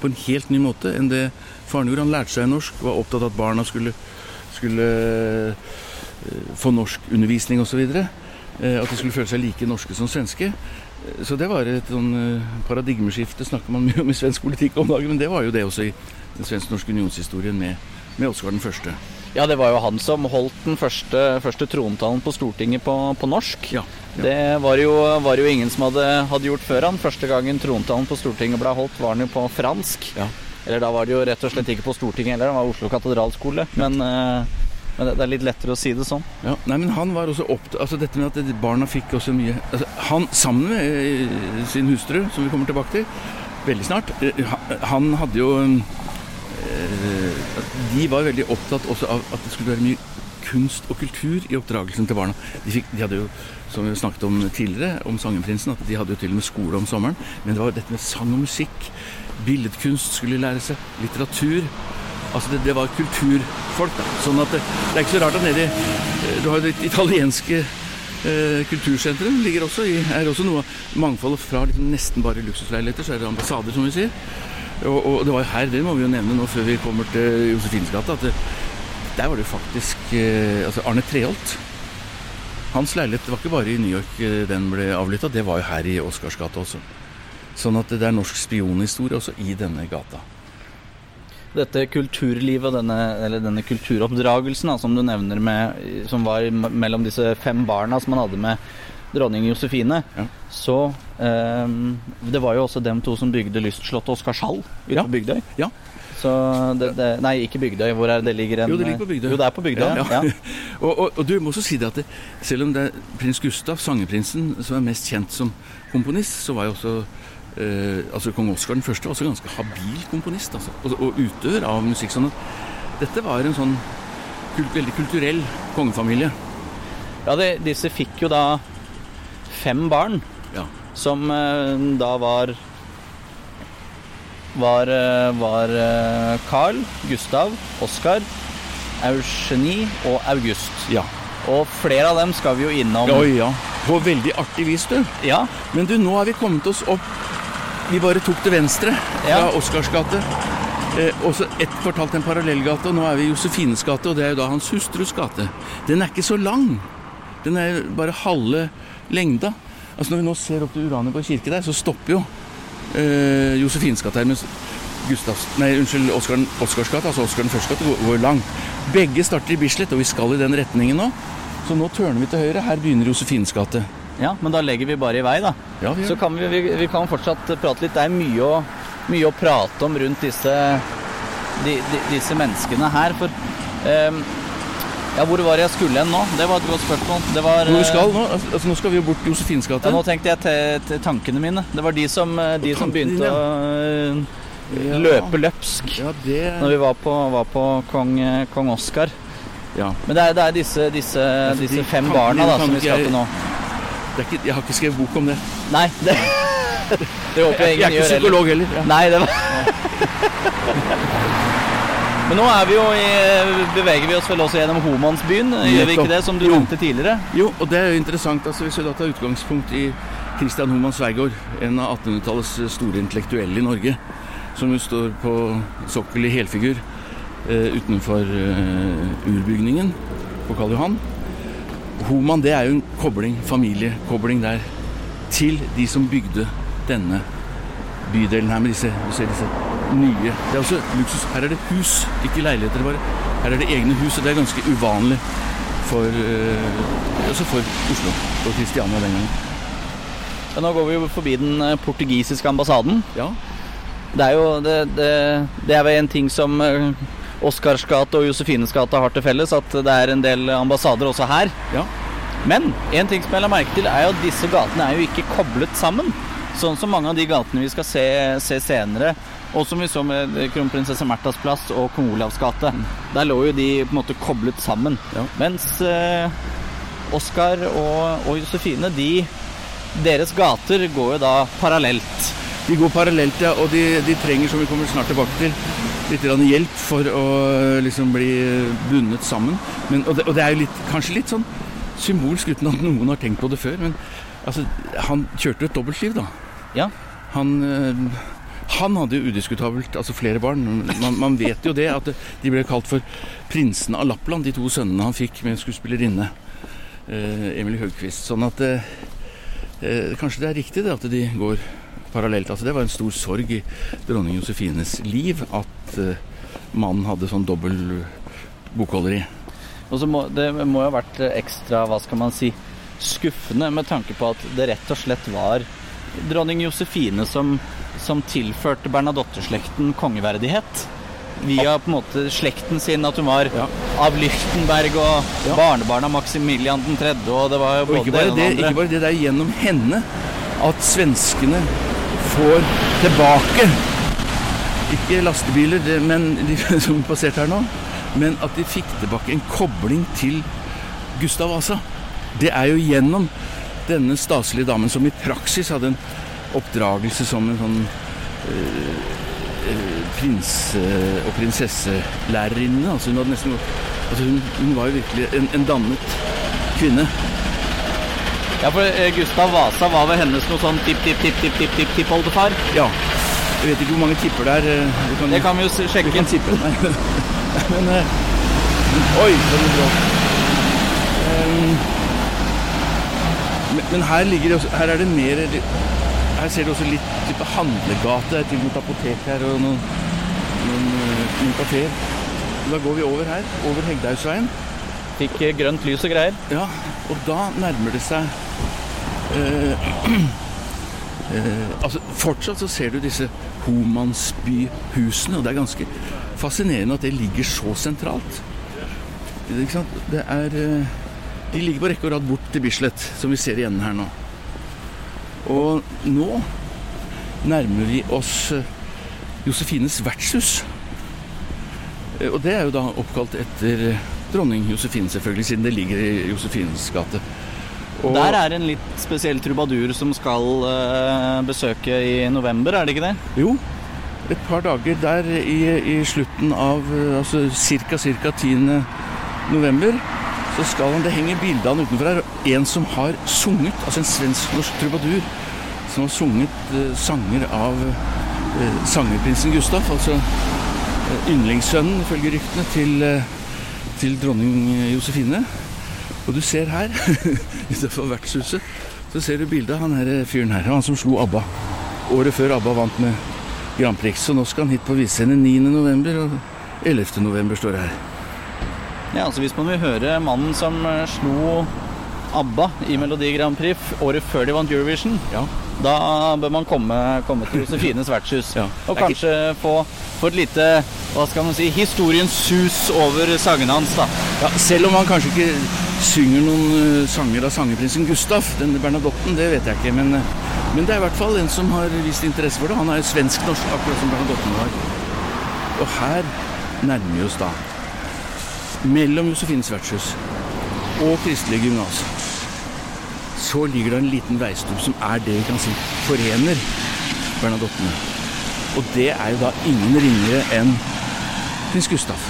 B: På en helt ny måte enn det faren gjorde. Han lærte seg norsk, var opptatt av at barna skulle, skulle eh, få norskundervisning osv. At de skulle føle seg like norske som svenske. Eh, Så det var et sånn eh, paradigmeskifte, snakker man mye om i svensk politikk om dagen, men det var jo det også i den svensk-norske unionshistorien med, med Oskar den første.
A: Ja, det var jo han som holdt den første, første trontalen på Stortinget på, på norsk.
B: Ja, ja.
A: Det var jo, var jo ingen som hadde, hadde gjort før han. Første gangen trontalen på Stortinget ble holdt, var den jo på fransk.
B: Ja.
A: Eller da var det jo rett og slett ikke på Stortinget heller, det var Oslo katedralskole. Men, eh, men det, er litt lettere å si det sånn.
B: Ja, nei, men han var også opptatt altså Dette med at barna fikk også mye altså, Han sammen med eh, sin hustru, som vi kommer tilbake til veldig snart eh, Han hadde jo De var veldig opptatt også av at det skulle være mye kunst og kultur i oppdragelsen til barna. De, fikk, de hadde jo, som vi snakket om tidligere, om Sangenprinsen, at de hadde jo til og med skole om sommeren. Men det var dette med sang og musikk. Billedkunst skulle lære seg. Litteratur. Altså det, det var kulturfolk, da. Sånn at det, det er ikke så rart at nedi eh, Du har det italienske eh, kultursenteret ligger også i, er også noe av mangfoldet fra liksom nesten bare luksusleiligheter, så er det ambassader, som vi sier. Og, og det var jo her, det må vi jo nevne nå før vi kommer til Josefines gate, at det, der var det faktisk eh, altså Arne Treholt. Hans leilighet det var ikke bare i New York eh, den ble avlytta, det var jo her i Oscarsgata også. Sånn at det er norsk spionhistorie også i denne gata.
A: Dette kulturlivet denne, eller denne kulturoppdragelsen da, som du nevner med, som var mellom disse fem barna som man hadde med dronning Josefine,
B: Ja.
A: så eh, Det var jo også dem to som bygde lystslottet Oscarshall ute
B: Ja.
A: på Bygdøy.
B: Ja.
A: Så det, det, nei, ikke Bygdøy. Hvor er det det ligger? En,
B: Jo, det ligger på Bygdøy.
A: Jo, det er på Bygdøy, ja.
B: Ja, og, og, og du må også si det at det, selv om det er prins Gustav, sangeprinsen, som er mest kjent som komponist, så var jo også eh, altså Kong Oskar den første var også ganske habil komponist altså, og, og utøver av musikk. sånn at dette var en sånn kult, veldig kulturell kongefamilie.
A: ja det, disse fikk jo da fem barn,
B: Ja.
A: som eh, da var var, eh, var eh, Carl, Gustav, Oskar, Eugenie og August.
B: ja.
A: Og flere av dem skal vi jo innom.
B: Oi, ja. På veldig artig vis, du.
A: Ja,
B: Men du, nå har vi kommet oss opp Vi bare tok til venstre fra
A: Ja.
B: Oscars gate. Eh, og så ett kvartal til en parallellgate, og nå er vi i Josefines gate, og det er jo da hans hustrus gate. Den er ikke så lang. Den er bare halve lengda. Altså Når vi nå ser opp til Uranienborg kirke der, så stopper jo eh, Josefinsgata her, mens Gustavs, nei, unnskyld, Oscar, Oscars gate, altså Oscar den første gate, går, går lang. Begge starter i Bislett, og vi skal i den retningen nå. Så nå tørner vi til høyre. Her begynner Josefines gate.
A: ja, men da legger vi bare i vei, da.
B: Ja, vi
A: Så kan vi, vi, vi kan fortsatt prate litt. Det er mye å, mye å prate om rundt disse, de, de, disse menneskene her. For ehm, Ja, hvor var det jeg skulle hen nå? Det var et godt spørsmål. Det var,
B: Hvor vi
A: eh,
B: skal nå? Altså, altså, nå skal vi jo bort til Josefines gate.
A: Ja, nå tenkte jeg til, til tankene mine. Det var de som, eh, de som begynte å eh,
B: Ja.
A: løpe løpsk
B: Ja, det
A: når vi var på, var på kong, kong Oskar.
B: ja.
A: Men det er, det er disse, disse,
B: for
A: disse fem
B: tankene
A: barna da, som vi skal til nå.
B: Det ikke, jeg har ikke skrevet bok om det.
A: Nei, det, det håper jeg ingen gjør heller.
B: Jeg er ikke psykolog heller. Ja.
A: Nei, det var Men nå vi i, beveger vi oss vel også gjennom Homansbyen, gjør vi ikke det, som du
B: Jo.
A: nevnte tidligere?
B: Jo, og det er jo interessant. altså Hvis vi da tar utgangspunkt i Christian Homan Sveigård, en av 1800-tallets store intellektuelle i Norge, som jo står på sokkel i helfigur eh, utenfor eh, urbygningen på Karl Johan. Homan det er jo en kobling, familiekobling der, til de som bygde denne bydelen her med disse, disse nye. Det er også luksus. Her er det hus, ikke leiligheter bare. Her er det egne hus, og det er ganske uvanlig for, eh, også for Oslo og Kristiania den gangen.
A: Ja, nå går vi jo forbi den eh, portugisiske ambassaden.
B: Ja,
A: Det er jo det, det, det er vel en ting som eh, Oscars gate og Josefines gate har til felles, at det er en del ambassader også her.
B: ja.
A: Men en ting som jeg la merke til, er jo at disse gatene er jo ikke koblet sammen. Sånn som mange av de gatene vi skal se, se senere. Og som vi så med kronprinsesse Märthas plass og kong Olavs gate. Der lå jo de på en måte koblet sammen.
B: Ja.
A: Mens eh, Oscar og, og Josefine, de, deres gater går jo da parallelt.
B: De går parallelt, ja, og de, de trenger, som vi kommer snart tilbake til, litt hjelp for å liksom bli bundet sammen. Men, og, det, og det er jo litt, kanskje litt sånn symbolsk, uten at noen har tenkt på det før. Men altså, han kjørte jo et dobbeltliv, da.
A: Ja.
B: Han, eh, han hadde jo udiskutabelt altså flere barn. Man, man vet jo det, at de ble kalt for prinsene av Lappland, de to sønnene han fikk med skuespillerinne eh, Høgquist. Sånn at eh, eh, kanskje det er riktig det at de går parallelt. Altså Det var en stor sorg i dronning Josefines liv at eh, mannen hadde sånn dobbel bokholderi.
A: Og så må, det må jo ha vært ekstra, hva skal man si, skuffende med tanke på at det rett og slett var dronning Josefine som, som tilførte Bernadotte-slekten kongeverdighet. Via på en måte slekten sin, at hun var
B: Ja.
A: av Lichtenberg og
B: Ja.
A: barnebarn av Maximilian 3., og det var jo
B: Og
A: både
B: ikke bare
A: det
B: det,
A: og
B: ikke bare det, det er gjennom henne at svenskene får tilbake Ikke lastebiler, men de som passerte her nå, men at de fikk tilbake en kobling til Gustav Vasa. Det er jo gjennom denne staselige damen som i praksis hadde en oppdragelse som en sånn øh, eh, prinse- og prinsesselærerinne. Altså hun hadde nesten altså hun, hun var jo virkelig en, en dannet kvinne.
A: Ja, for eh, Gustav Vasa var vel hennes noe sånn tipp-tipp-tipp-tipp-tipp-tippoldefar.
B: Ja. Jeg vet ikke hvor mange tipper det er. eh, Du kan,
A: Det kan vi jo sjekke.
B: du kan tippe. Nei. Men eh, Oi, en bra. Um, men, men her ligger det også Her er det mer Her ser du også litt type handlegate. Det er til og med et apotek her og noen, noen, eh, noen kafeer. Da går vi over her, over Hegdehaugsveien.
A: Fikk eh, grønt lys og greier.
B: Ja, og da nærmer det seg eh, eh, Altså, fortsatt så ser du disse Homansbyhusene, og det er ganske fascinerende at det ligger så sentralt. Det, Ikke sant? Det er eh, De ligger på rekke og rad bort til Bislett, som vi ser i enden her nå. Og nå nærmer vi oss eh, Josefines vertshus. Eh, Og det er jo da oppkalt etter eh, dronning Josefine, selvfølgelig, siden det ligger i Josefines gate. Og
A: Der er en litt spesiell trubadur som skal uh, besøke i november, er det ikke det?
B: Jo, et par dager der i, i slutten av altså ca. 10. november, så skal han Det henger bilde av han utenfor her. En som har sunget, altså en svensk-norsk trubadur, som har sunget eh, sanger av eh, sangerprinsen Gustaf, altså eh, yndlingssønnen, ifølge ryktene, til, eh, til dronning Josefine. Og du ser her, utenfor vertshuset, så ser du bildet av han her fyren her. Han som slo ABBA året før ABBA vant med Grand Prix. Så nå skal han hit på visescenen 9. november, og 11. november står det her.
A: Ja, altså Hvis man vil høre mannen som eh, slo ABBA i Melodi Grand Prix året før de vant Eurovision,
B: Ja.
A: da bør man komme, komme til Josefines vertshus.
B: Ja.
A: Og kanskje få, få et lite hva skal man si, historiens sus over sangene hans. da.
B: Ja, selv om han kanskje ikke synger noen eh, sanger av sangerprinsen Gustaf, denne Bernadotten, det vet jeg ikke. Men, eh, men det er i hvert fall en som har vist interesse for det. Han er svensk-norsk, akkurat som Bernadotten var. Og her nærmer vi oss da mellom Josefines vertshus og Kristelig gymnas. Så ligger det en liten veistubb som er det vi kan si forener Bernadottene. Og det er jo da ingen ringere enn prins Gustaf.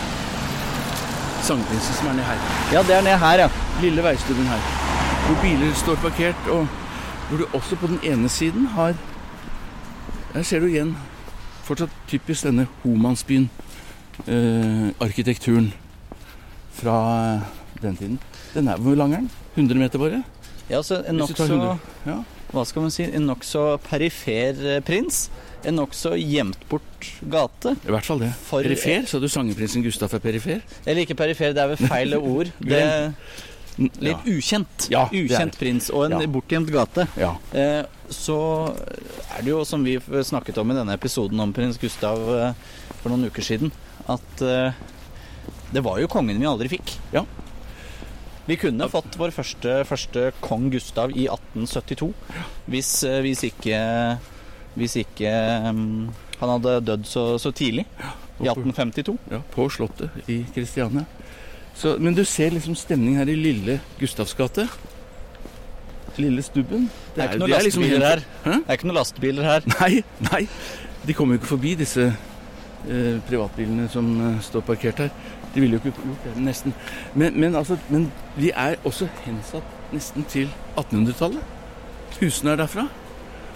B: Sangprinsen som er nede her.
A: Ja, det er ned her, ja.
B: Lille veistubben her. Hvor biler står parkert, og hvor du også på den ene siden har Der ser du igjen fortsatt typisk denne Homansbyen. Eh, arkitekturen fra eh, den tiden. Den er hvor lang er den? 100 meter bare?
A: Ja, så En nokså
B: Ja.
A: hva skal man si, en nokså perifer eh, prins. en nokså gjemt bort gate.
B: I hvert fall det.
A: For-
B: perifer, sa du sangeprinsen Gustaf er perifer?
A: Eller ikke perifer, det er vel feil ord. Det er litt ukjent.
B: Ja,
A: ukjent prins og en
B: Ja.
A: bortgjemt gate.
B: Ja.
A: Eh, så er det jo, som vi snakket om i denne episoden om prins Gustav eh, for noen uker siden, at eh, det var jo kongen vi aldri fikk.
B: Ja.
A: Vi kunne fått vår første, første kong Gustav i 1872 hvis, eh, hvis ikke Hvis ikke um, han hadde dødd så, så tidlig. I 1852.
B: Ja, på Slottet i Kristiania. Så, men du ser liksom stemning her i lille Gustavs gate. Lille Stubben.
A: Det er ikke
B: jo-
A: noen
B: liksom
A: lastebiler her.
B: Hæ?
A: Det er ikke noen lastebiler her.
B: Nei, nei. De kommer jo ikke forbi disse eh, privatbilene som eh, står parkert her. De ville jo ikke gjort det, nesten. Men, men, altså, men vi er også hensatt nesten til 1800-tallet. Husene er derfra.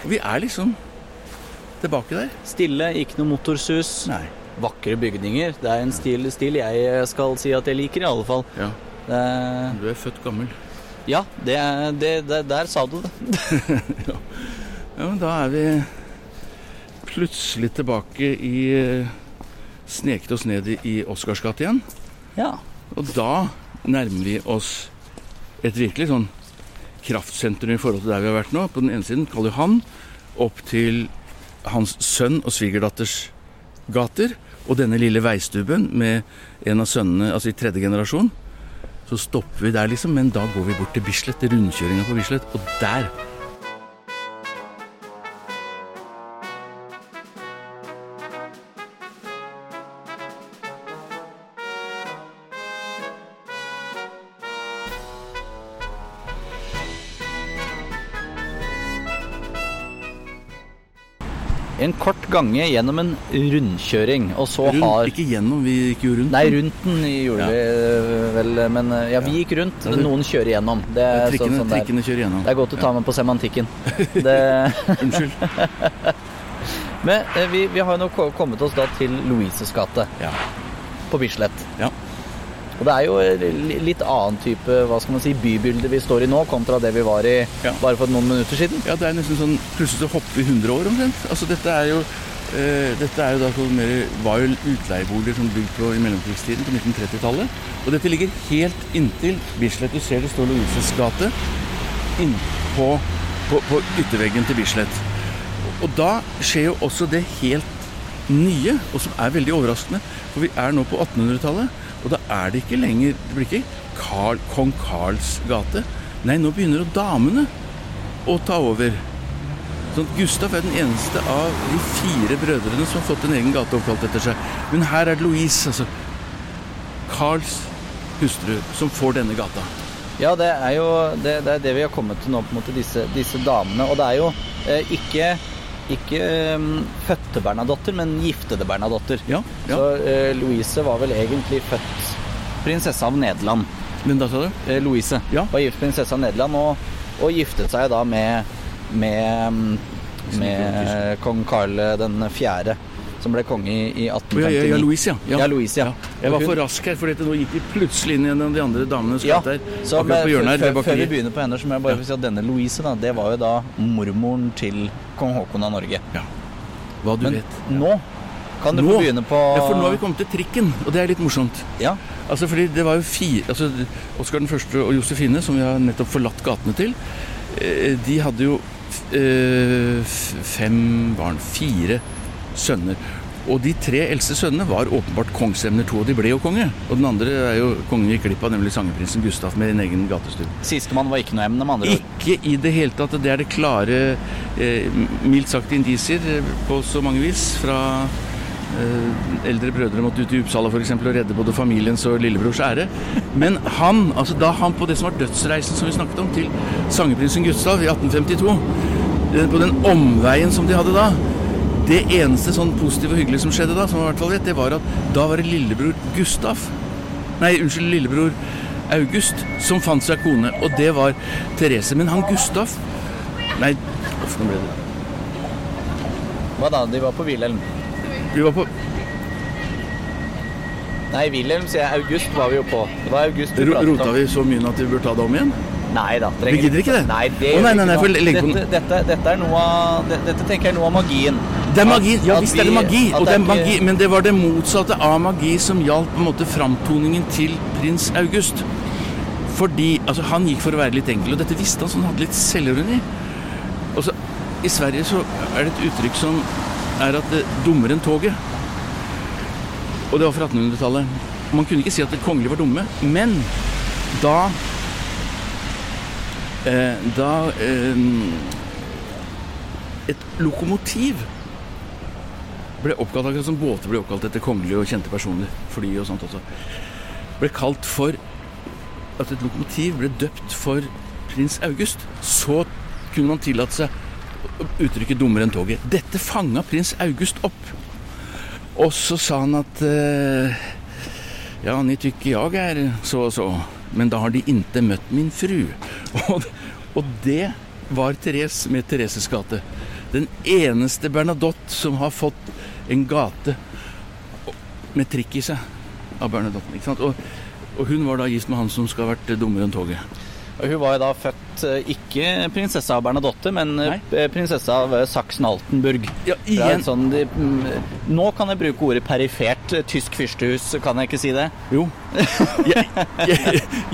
B: Og vi er liksom tilbake der.
A: Stille, ikke noe motorsus.
B: Nei.
A: Vakre bygninger. Det er en stil, stil jeg skal si at jeg liker, i alle fall.
B: Ja,
A: Det er,
B: du er født gammel.
A: ja, det, det, det, der sa du det.
B: Ja, men da er vi plutselig tilbake i eh, Sneket oss ned i, Oscarsgat igjen.
A: Ja.
B: Og da nærmer vi oss et virkelig sånn kraftsentrum i forhold til der vi har vært nå. På den ene siden Karl Johan, opp til hans sønn og svigerdatters gater. Og denne lille veistubben med en av sønnene, altså i tredje generasjon. Så stopper vi der, liksom, men da går vi bort til Bislett, til rundkjøringa på Bislett, og der
A: gange gjennom en rundkjøring, og så
B: rundt,
A: har
B: Ikke gjennom, vi gikk jo rundt.
A: Nei, rundt den gjorde
B: Ja.
A: vi øh, vel, men øh, ja, vi
B: Ja.
A: gikk rundt.
B: Det-
A: Noen kjører gjennom. Det er, sånn,
B: trikkene,
A: sånn sånn er.
B: kjører gjennom.
A: Det er godt å ta med på semantikken. Det,
B: Unnskyld.
A: men øh, vi, vi har jo nå kommet oss da til Louises gate
B: Ja.
A: på Bislett.
B: ja.
A: Og det er jo litt annen type hva skal man si, bybilde vi står i nå, kontra det vi var i
B: Ja.
A: bare for noen minutter siden.
B: Ja, det er nesten sånn Plutselig så hopper vi 100 år omtrent. Altså dette er jo eh, dette er jo da sånn mer, var jo utleieboliger som bygd på i mellomkrigstiden, på 1930-tallet. Og dette ligger helt inntil Bislett. Du ser det står Louises gate innpå på, på ytterveggen til Bislett. Og da skjer jo også det helt nye, og som er veldig overraskende. For vi er nå på 1800-tallet, og da er det ikke lenger Det blir ikke Karl, kong Karls gate. Nei, nå begynner damene å ta over. Sånn Gustav er den eneste av de fire brødrene som har fått en egen gate oppkalt etter seg. Men her er det Louise, altså Carls hustru, som får denne gata.
A: Ja, det er jo det, det, er det vi har kommet til nå, på en måte, disse, disse damene. Og det er jo eh, ikke, ikke um, fødte Bernadotter, men giftede Bernadotter.
B: Ja, ja.
A: Så uh, Louise var vel egentlig født prinsesse av Nederland.
B: Hvem da sa du?
A: Eh, Louise
B: Ja.
A: var gift prinsesse av Nederland og, og giftet seg da med, med, mm, med kong Karl den fjerde, som ble konge i, i 1859.
B: Ja, ja, ja, Louise, ja.
A: Ja, Louise, ja.
B: Jeg var
A: hun-
B: for rask her, for dette, nå gikk vi plutselig inn av de andre damenes
A: Ja,
B: gate her.
A: så men,
B: hjørnet
A: før, før vi begynner på henne, så må jeg bare ja. si at denne Louise, da, det var jo da mormoren til kong Haakon av Norge.
B: Ja. Hva du
A: Men
B: vet.
A: nå kan du
B: Nå?
A: få begynne på
B: Ja, for nå har vi kommet til trikken, og det er litt morsomt.
A: Ja,
B: Altså fordi det var jo fire altså Oskar den første og Josefine, som vi har nettopp forlatt gatene til, eh, de hadde jo eh, fem barn. Fire sønner. Og de tre eldste sønnene var åpenbart kongsemner to, og de ble jo konge. Og den andre er jo kongen gikk glipp av, nemlig sangeprinsen Gustaf med en egen gatestue.
A: Sistemann var ikke noe emne, med andre ord.
B: Ikke i det hele tatt. Det er det klare, eh, mildt sagt indisier eh, på så mange vis. Fra eh, eldre brødre måtte ut i Uppsala eksempel, og redde både familiens og lillebrors ære. Men han, altså da han på det som var dødsreisen som vi snakket om, til sangeprinsen Gustav i 1852, eh, på den omveien som de hadde da det eneste sånn positive og hyggelige som skjedde da, som var i hvert fall vet, det var at da var det lillebror Gustav Nei, unnskyld, lillebror August som fant seg kone, og det var Therese. Men han Gustav Nei, nå ble det
A: Hva da? De var på Wilhelm.
B: Vi var på
A: Nei, Wilhelm, sier jeg. August var vi jo på. Det var August vi pratet om.
B: Rota vi så mye at vi burde ta det om igjen?
A: Nei da.
B: Vi gidder ikke det?
A: Nei, det gjør
B: nei, nei, nei,
A: dette, dette, dette er noe av Dette tenker jeg er noe av magien.
B: Det er magi, ja visst er det magi, og det er magi, men det var det motsatte av magi som gjaldt på en måte framtoningen til prins August. Fordi, altså Han gikk for å være litt enkel, og dette visste han, så han hadde litt selvironi. Og så, I Sverige så er det et uttrykk som er at det dummere enn toget. Og det var fra 1800-tallet. Man kunne ikke si at det kongelige var dumme, men da eh, Da eh, Et lokomotiv ble oppkalt akkurat som båter ble oppkalt etter kongelige og kjente personer. Fly og sånt også. Ble kalt for At et lokomotiv ble døpt for prins August. Så kunne man tillate seg uttrykket 'dummere enn toget'. Dette fanga prins August opp. Og så sa han at eh, Ja, ni tykker jeg er så og så, men da har de inte møtt min fru. Og, og det var Therese med Thereses gate. Den eneste Bernadotte som har fått en gate med trikk i seg av Bernadotte. Ikke sant? Og, og hun var da gift med han som skal ha vært dummere enn toget.
A: Hun var jo da født eh, ikke prinsesse av Bernadotte, men eh,
B: Nei.
A: prinsesse av eh, Sachsen-Altenburg.
B: Ja, igjen.
A: sånn, de, mm, nå kan jeg bruke ordet perifert eh, tysk fyrstehus, kan jeg ikke si det?
B: Jo.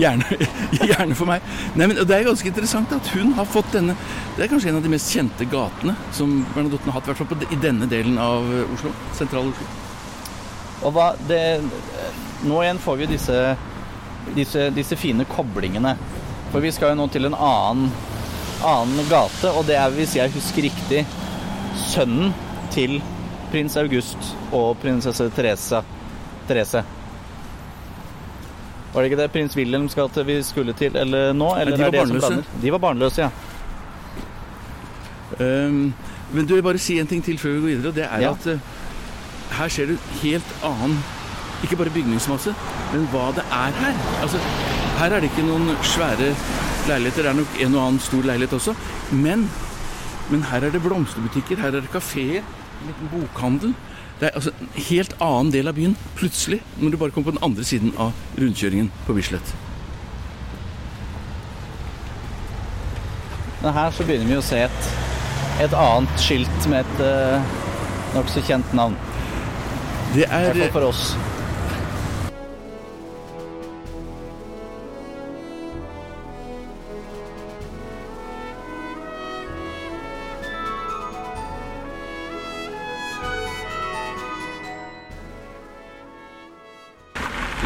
B: Gjerne, gjerne for meg. Nei, men Det er ganske interessant at hun har fått denne Det er kanskje en av de mest kjente gatene som Bernadotten har hatt, i hvert fall i denne delen av eh, Oslo. Sentral Oslo.
A: Og hva, det, nå igjen får vi disse, disse, disse fine koblingene. For vi skal jo nå til en annen, annen gate, og det er, hvis jeg husker riktig, sønnen til prins August og prinsesse Therese. Therese. Var det ikke det prins Wilhelm skal til, vi skulle til eller nå? Eller
B: de var barnløse.
A: De var barnløse, ja.
B: Um, men du vil bare si en ting til før vi går videre, og det er
A: Ja.
B: at uh, her ser du helt annen Ikke bare bygningsmasse, men hva det er her. Altså, her er det ikke noen svære leiligheter. Det er nok en og annen stor leilighet også. Men, men her er det blomsterbutikker, her er det kafeer, en liten bokhandel. Det er altså en helt annen del av byen plutselig, når du bare kommer på den andre siden av rundkjøringen på Bislett.
A: Men her så begynner vi å se et, et annet skilt med et uh, nokså kjent navn.
B: Det
A: I hvert
B: er
A: fall for oss.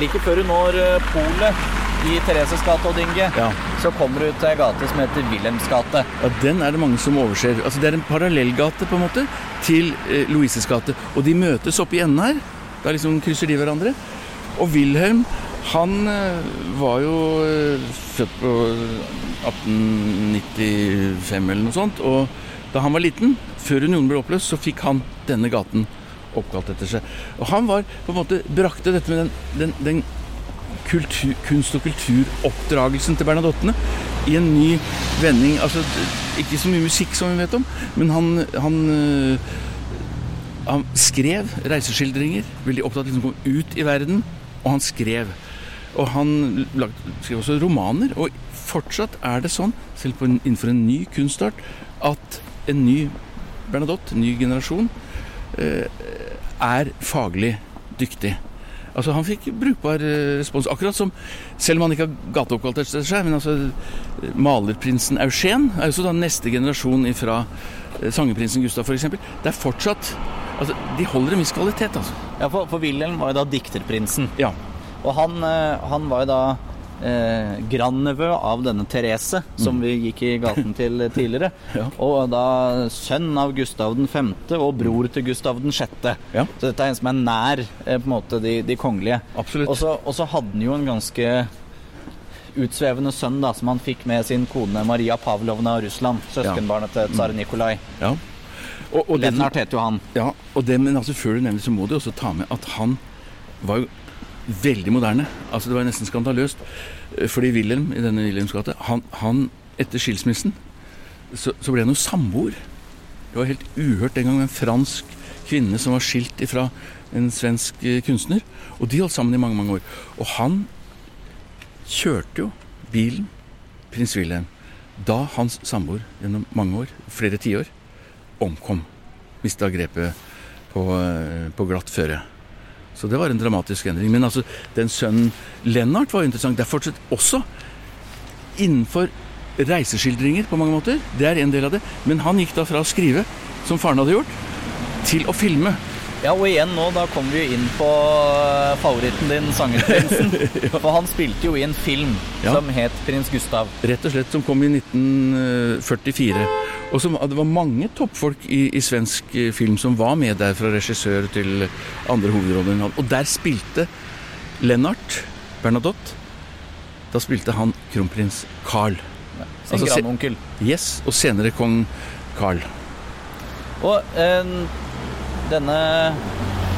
A: Like før du når eh, polet i Thereses gate og Dinge,
B: Ja.
A: så kommer du til ei gate som heter Wilhelms gate.
B: Ja, Den er det mange som overser. Altså, det er en parallellgate på en måte til eh, Louises gate. Og de møtes oppe i enden her. Da liksom krysser de hverandre. Og Wilhelm, han eh, var jo eh, født på 1895 eller noe sånt. Og da han var liten, før unionen ble oppløst, så fikk han denne gaten oppkalt etter seg. Og han var på en måte brakte dette med den, den, den kultur, kunst- og kulturoppdragelsen til Bernadottene i en ny vending. Altså, ikke så mye musikk som vi vet om, men han, han, øh, han skrev reiseskildringer, veldig opptatt av liksom å komme ut i verden, og han skrev. Og han lag, skrev også romaner, og fortsatt er det sånn, selv en, innenfor en ny kunstart, at en ny Bernadotte, en ny generasjon, er faglig dyktig. Altså Han fikk brukbar eh, respons. Akkurat som, selv om han ikke har gateoppkalt etter seg, men altså eh, malerprinsen Eugen er jo så da neste generasjon fra sangerprinsen Gustav f.eks. Det er fortsatt altså De holder en viss kvalitet, altså.
A: Ja, for, for Wilhelm var jo da dikterprinsen.
B: Ja.
A: Og han, eh, han var jo da eh, grandnevø av denne Therese, som vi gikk i gaten til tidligere.
B: Ja.
A: Og da sønn av Gustav 5. og bror til Gustav 6.
B: Ja.
A: Så dette er en som er nær eh, på en måte de, de kongelige.
B: Absolutt.
A: Og så, hadde han jo en ganske utsvevende sønn da, som han fikk med sin kone Maria Pavlovna av Russland. Søskenbarnet til tsar Nikolai.
B: ja. Og, og
A: Lennart het jo han.
B: Ja, og det, men altså før du nevner så må du også ta med at han var jo veldig moderne. Altså Det var nesten skandaløst. Eh, Fordi Wilhelm i denne Wilhelms gate, han, han etter skilsmissen så, så ble han jo samboer. Det var helt uhørt den gang med en fransk kvinne som var skilt ifra en svensk eh, kunstner. Og de holdt sammen i mange, mange år. Og han kjørte jo bilen prins Wilhelm da hans samboer gjennom mange år, flere tiår, omkom. Mista grepet på, eh, på glatt føre. Så det var en dramatisk endring. Men altså, den sønnen Lennart var jo interessant. Det er fortsatt også innenfor reiseskildringer på mange måter. Det er en del av det. Men han gikk da fra å skrive, som faren hadde gjort, til å filme.
A: Ja, og igjen nå, da kommer vi jo inn på eh, favoritten din, Sangerprinsen. For han spilte jo i en film
B: Ja.
A: som het Prins Gustav.
B: Rett og slett, som kom i 1944. Og som, det var mange toppfolk i, i svensk eh, film som var med der, fra regissør til andre hovedroller. Og der spilte Lennart Bernadotte. Da spilte han kronprins Carl.
A: Sin
B: Altså,
A: grandonkel.
B: Yes, og senere kong Carl.
A: Og eh, denne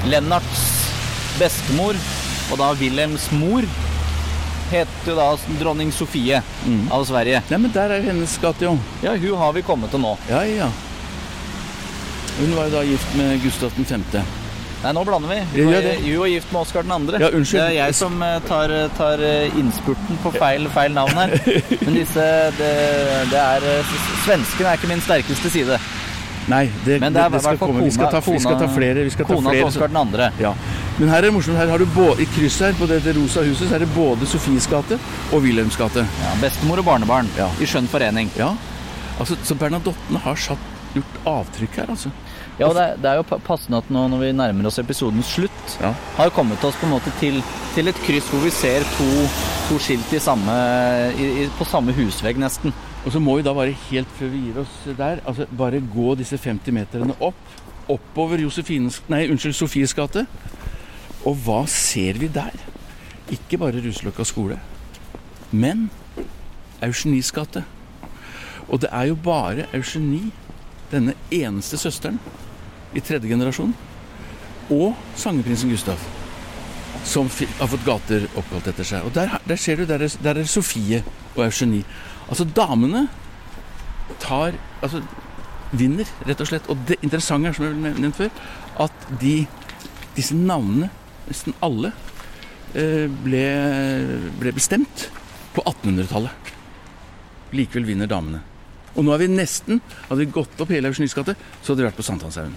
A: Lennarts bestemor, og da Wilhelms mor, het jo da dronning Sofie
B: Mm.
A: av Sverige.
B: Nei, men der er hennes gate, jo.
A: Ja, hun har vi kommet til nå.
B: Ja, ja. Hun var jo da gift med Gustav 5.
A: Nei, nå blander vi. Hun er, hun var gift med Oskar 2.
B: Ja, unnskyld.
A: Det er jeg som eh, tar, tar eh, innspurten på feil, feil navn her. Men disse det, det er Svenskene Svensken er ikke min sterkeste side.
B: Nei, det,
A: Men det er
B: det skal komme. Kona. Vi skal ta, vi skal ta flere. Vi skal ta
A: kona til
B: flere
A: Oskar 2.
B: Ja. Men her er det morsomt. Her har du både, I krysset her på dette rosa huset så er det både Sofies gate og Wilhelms gate.
A: Ja, bestemor og barnebarn
B: Ja.
A: i skjønn forening.
B: Ja. Altså, så Bernadottene har satt, gjort avtrykk her, altså.
A: Ja, og det, det er jo passende at nå når vi nærmer oss episodens slutt,
B: Ja.
A: har kommet oss på en måte til, til et kryss hvor vi ser to, to skilt i samme, i, på samme husvegg nesten.
B: Og så må vi da bare helt før vi gir oss der, altså bare gå disse 50 meterne opp. Oppover Josefines, nei, unnskyld, Sofies gate. Og hva ser vi der? Ikke bare Ruseløkka skole, men Eugenies gate. Og det er jo bare Eugenie, denne eneste søsteren i tredje generasjon, og sangeprinsen Gustav, som har fått gater oppkalt etter seg. Og der, der ser du, der er, der er Sofie og Eugenie. Altså damene tar Altså vinner, rett og slett. Og det interessante er, som jeg har nevnt før, at de, disse navnene, nesten alle, eh, ble, ble bestemt på 1800-tallet. Likevel vinner damene. Og nå er vi nesten Hadde vi gått opp hele Eugenies gate, så hadde vi vært på Sankthanshaugen.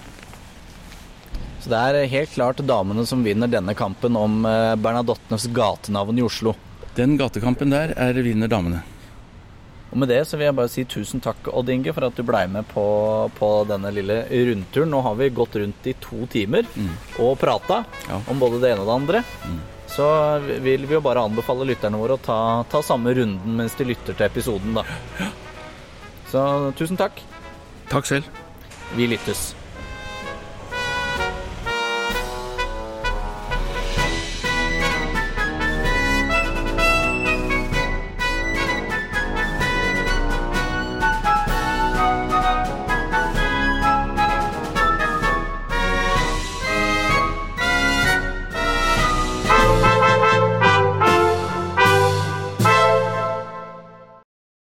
A: Så det er helt klart damene som vinner denne kampen om eh, Bernadottenes gatenavn i Oslo.
B: Den gatekampen der er vinner damene.
A: Og med det så vil jeg bare si tusen takk, Odd Inge, for at du blei med på, på denne lille rundturen. Nå har vi gått rundt i to timer og prata
B: Ja.
A: om både det ene og det andre. Så vil vi jo bare anbefale lytterne våre å ta, ta samme runden mens de lytter til episoden, da. Så tusen takk.
B: Takk selv.
A: Vi lyttes.